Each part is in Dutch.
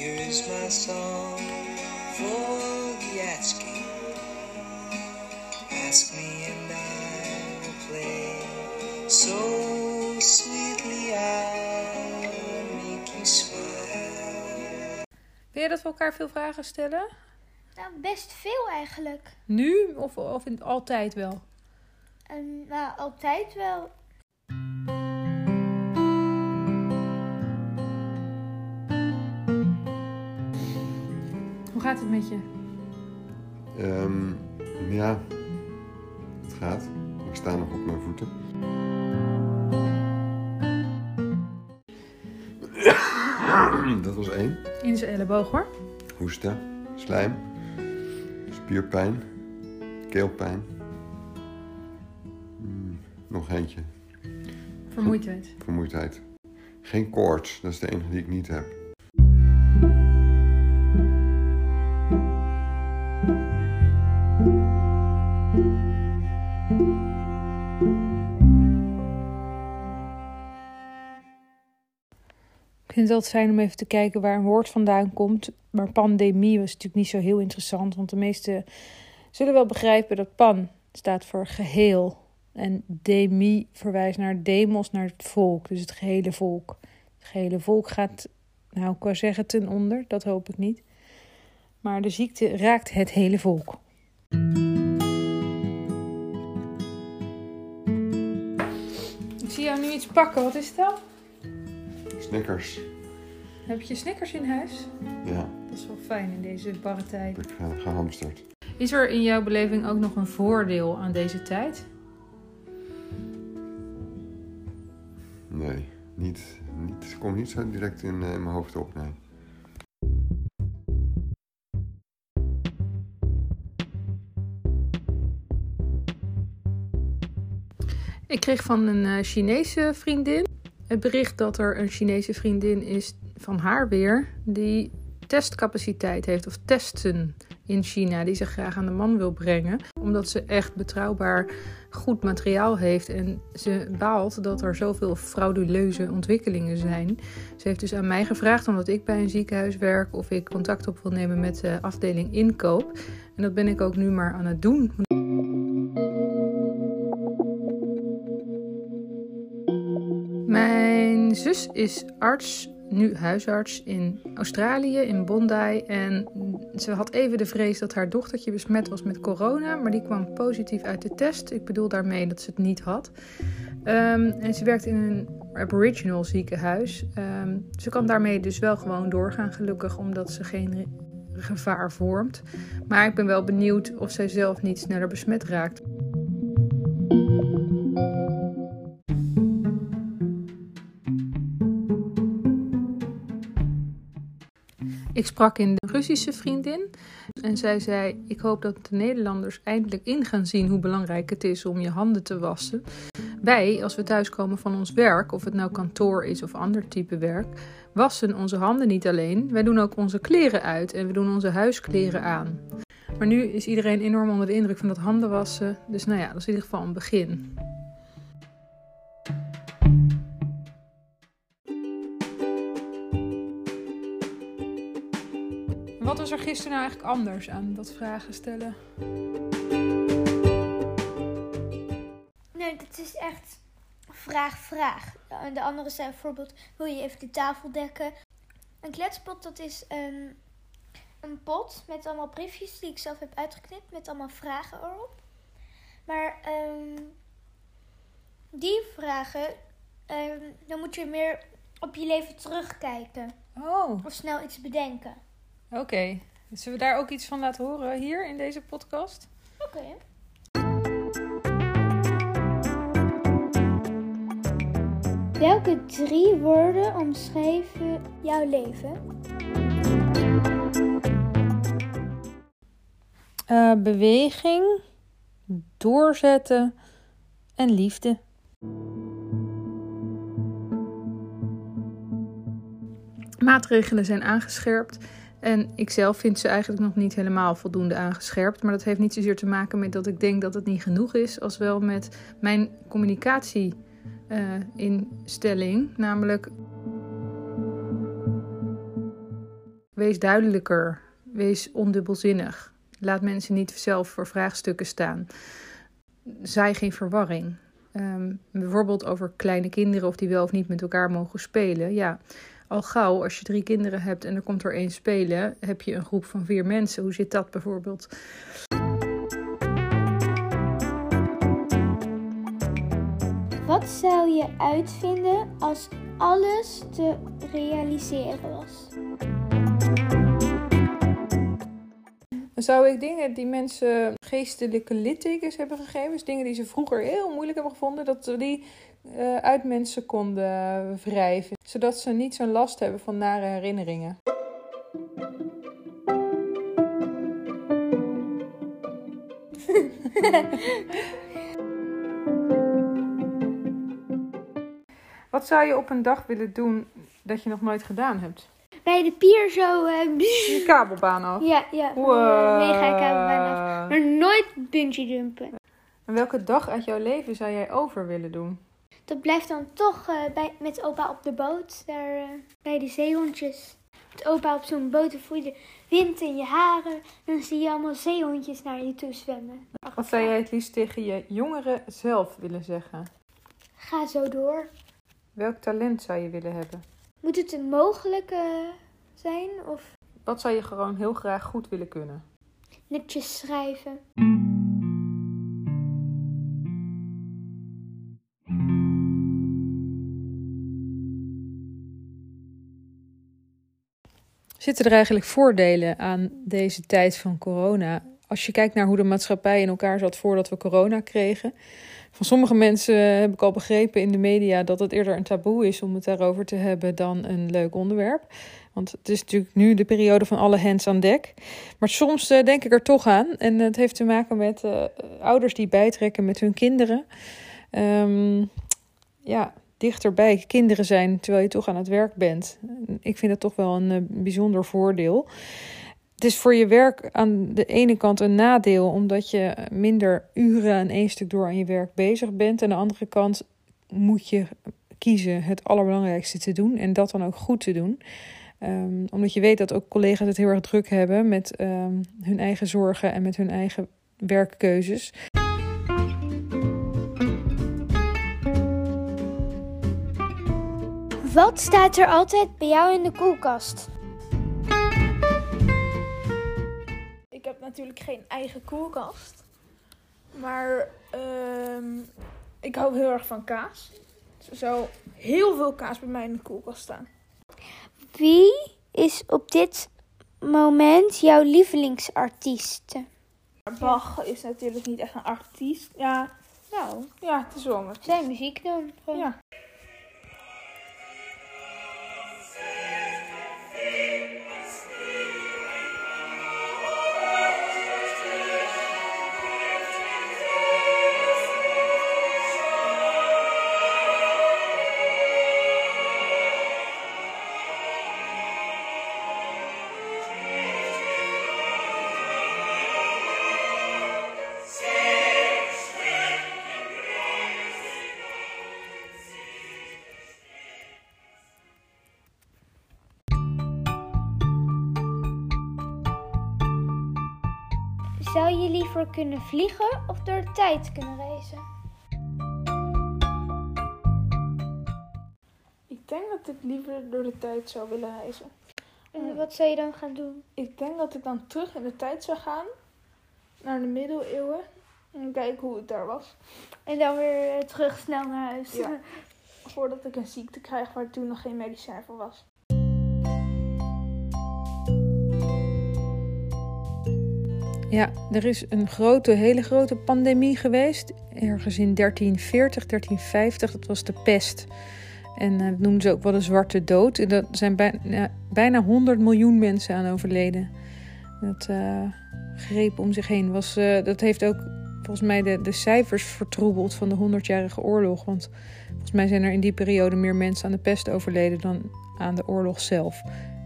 Here is my song for the asking. Ask me and I will play so sweetly I'll make you smile. Wil je dat we elkaar veel vragen stellen? Nou, best veel eigenlijk. Nu of, of in, altijd wel? En, nou, altijd wel. Gaat het met je? Ehm, ja, het gaat. Ik sta nog op mijn voeten. Dat was één. In zijn elleboog hoor. Hoesten, slijm, spierpijn, keelpijn. Hmm, nog eentje, Vermoeidheid. vermoeidheid. Geen koorts, dat is de enige die ik niet heb. Ik vind het altijd fijn om even te kijken waar een woord vandaan komt. Maar pandemie was natuurlijk niet zo heel interessant. Want de meesten zullen wel begrijpen dat pan staat voor geheel. En demi verwijst naar demos, naar het volk. Dus het gehele volk. Het gehele volk gaat, nou ik zeggen ten onder. Dat hoop ik niet. Maar de ziekte raakt het hele volk. Zie jou nu iets pakken. Wat is het dan? Snickers. Heb je Snickers in huis? Ja, Dat is wel fijn in deze barre tijd. ik ge- gehamsterd. Is er in jouw beleving ook nog een voordeel aan deze tijd? Nee, niet, niet, komt niet zo direct in, eh, in mijn hoofd op, nee. Ik kreeg van een eh, Chinese vriendin het bericht dat er een Chinese vriendin is van haar weer die testcapaciteit heeft of testen in China die ze graag aan de man wil brengen omdat ze echt betrouwbaar goed materiaal heeft en ze baalt dat er zoveel frauduleuze ontwikkelingen zijn. Ze heeft dus aan mij gevraagd omdat ik bij een ziekenhuis werk of ik contact op wil nemen met de afdeling inkoop en dat ben ik ook nu maar aan het doen. Zus is arts, nu huisarts in Australië, in Bondi. En ze had even de vrees dat haar dochtertje besmet was met corona. Maar die kwam positief uit de test. Ik bedoel daarmee dat ze het niet had. Ehm, en ze werkt in een Aboriginal ziekenhuis. Ehm, ze kan daarmee dus wel gewoon doorgaan, gelukkig, omdat ze geen gevaar vormt. Maar ik ben wel benieuwd of zij zelf niet sneller besmet raakt. Ik sprak in de Russische vriendin en zij zei: Ik hoop dat de Nederlanders eindelijk in gaan zien hoe belangrijk het is om je handen te wassen. Wij, als we thuiskomen van ons werk, of het nou kantoor is of ander type werk, wassen onze handen niet alleen. Wij doen ook onze kleren uit en we doen onze huiskleren aan. Maar nu is iedereen enorm onder de indruk van dat handen wassen. Dus nou ja, dat is in ieder geval een begin. Wat was er gisteren nou eigenlijk anders aan dat vragen stellen? Nee, dat is echt vraag, vraag. En de andere zijn bijvoorbeeld, wil je even de tafel dekken? Een kletspot, dat is een, een pot met allemaal briefjes die ik zelf heb uitgeknipt met allemaal vragen erop. Maar ehm, die vragen, ehm, dan moet je meer op je leven terugkijken. Oh, Of snel iets bedenken. Oké. Zullen we daar ook iets van laten horen hier in deze podcast? Oké. Welke drie woorden omschrijven jouw leven? Eh, beweging, doorzetten en liefde. Maatregelen zijn aangescherpt en ik zelf vind ze eigenlijk nog niet helemaal voldoende aangescherpt. Maar dat heeft niet zozeer te maken met dat ik denk dat het niet genoeg is, als wel met mijn communicatieinstelling. namelijk wees duidelijker. Wees ondubbelzinnig. Laat mensen niet zelf voor vraagstukken staan. Zaai geen verwarring. Ehm, bijvoorbeeld over kleine kinderen of die wel of niet met elkaar mogen spelen. Ja, al gauw als je drie kinderen hebt en er komt er één spelen, heb je een groep van vier mensen. Hoe zit dat bijvoorbeeld? Wat zou je uitvinden als alles te realiseren was? Dan zou ik dingen die mensen geestelijke littekens hebben gegeven, dus dingen die ze vroeger heel moeilijk hebben gevonden, dat we die uh, uit mensen konden wrijven, zodat ze niet zo'n last hebben van nare herinneringen. Wat zou je op een dag willen doen dat je nog nooit gedaan hebt? Bij de pier zo... Uh, Je kabelbaan af. ja, ja. Wow. Uh, mega kabelbaan af. Maar nooit bungee jumpen. En welke dag uit jouw leven zou jij over willen doen? Dat blijft dan toch eh, bij, met opa op de boot. Daar eh, bij de zeehondjes. Met opa op zo'n boot voel je de wind in je haren. En dan zie je allemaal zeehondjes naar je toe zwemmen. Wat zou jij het liefst tegen je jongere zelf willen zeggen? Ga zo door. Welk talent zou je willen hebben? Moet het een mogelijke zijn? Of Wat zou je gewoon heel graag goed willen kunnen? netjes schrijven? Zitten er eigenlijk voordelen aan deze tijd van corona? Als je kijkt naar hoe de maatschappij in elkaar zat voordat we corona kregen. Van sommige mensen heb ik al begrepen in de media dat het eerder een taboe is om het daarover te hebben dan een leuk onderwerp. Want het is natuurlijk nu de periode van alle hands aan dek. Maar soms uh, denk ik er toch aan. En het heeft te maken met uh, ouders die bijtrekken met hun kinderen. Um, ja, dichterbij kinderen zijn terwijl je toch aan het werk bent. Ik vind dat toch wel een uh, bijzonder voordeel. Het is voor je werk aan de ene kant een nadeel, omdat je minder uren aan één stuk door aan je werk bezig bent. Aan de andere kant moet je kiezen het allerbelangrijkste te doen en dat dan ook goed te doen. Um, omdat je weet dat ook collega's het heel erg druk hebben met um, hun eigen zorgen en met hun eigen werkkeuzes. Wat staat er altijd bij jou in de koelkast? Ik heb natuurlijk geen eigen koelkast. Maar uh, ik hou heel erg van kaas. Dus er zou heel veel kaas bij mij in de koelkast staan. Wie is op dit moment jouw lievelingsartiest? Bach is natuurlijk niet echt een artiest. Ja, nou, ja, het is wel een Zijn muziek dan? Gewoon. Ja. Zou je liever kunnen vliegen of door de tijd kunnen reizen? Ik denk dat ik liever door de tijd zou willen reizen. En wat zou je dan gaan doen? Ik denk dat ik dan terug in de tijd zou gaan. Naar de middeleeuwen. En kijken hoe het daar was. En dan weer terug snel naar huis. Ja. Voordat ik een ziekte krijg waar toen nog geen medicijn voor was. Ja, er is een grote, hele grote pandemie geweest. Ergens in 1340, 1350. Dat was de pest. En uh, dat noemden ze ook wel de zwarte dood. En daar zijn bijna, bijna 100 miljoen mensen aan overleden. Dat uh, greep om zich heen. Was, dat heeft ook volgens mij de, de cijfers vertroebeld van de 100-jarige oorlog. Want volgens mij zijn er in die periode meer mensen aan de pest overleden dan aan de oorlog zelf.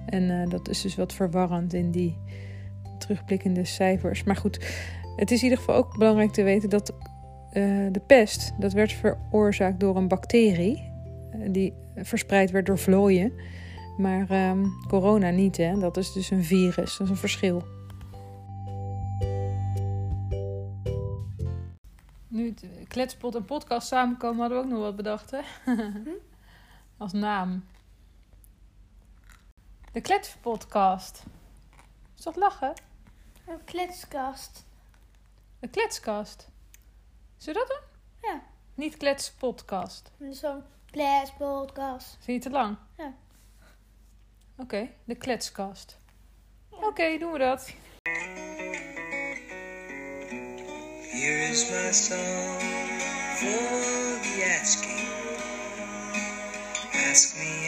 En dat is dus wat verwarrend in die terugblikkende cijfers. Maar goed, het is in ieder geval ook belangrijk te weten dat uh, de pest, dat werd veroorzaakt door een bacterie. Uh, die verspreid werd door vlooien. Maar ehm, corona niet, hè? Dat is dus een virus. Dat is een verschil. Nu het kletspot en podcast samenkomen, hadden we ook nog wat bedacht, hè? Als naam. De kletspodcast. Is dat lachen? Een kletskast. De kletskast. Zullen we dat doen? Ja. Niet kletspodcast. Zo'n kletspodcast. Vind je het te lang? Ja. Oké, de kletskast. Oké, doen we dat. Here is my song for the asking. Ask me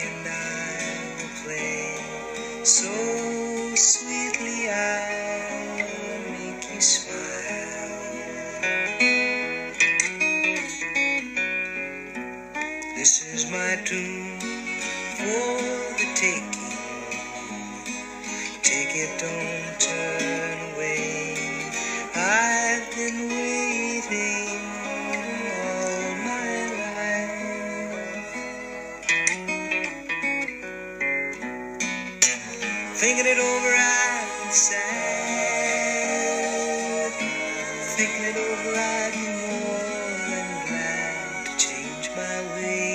away.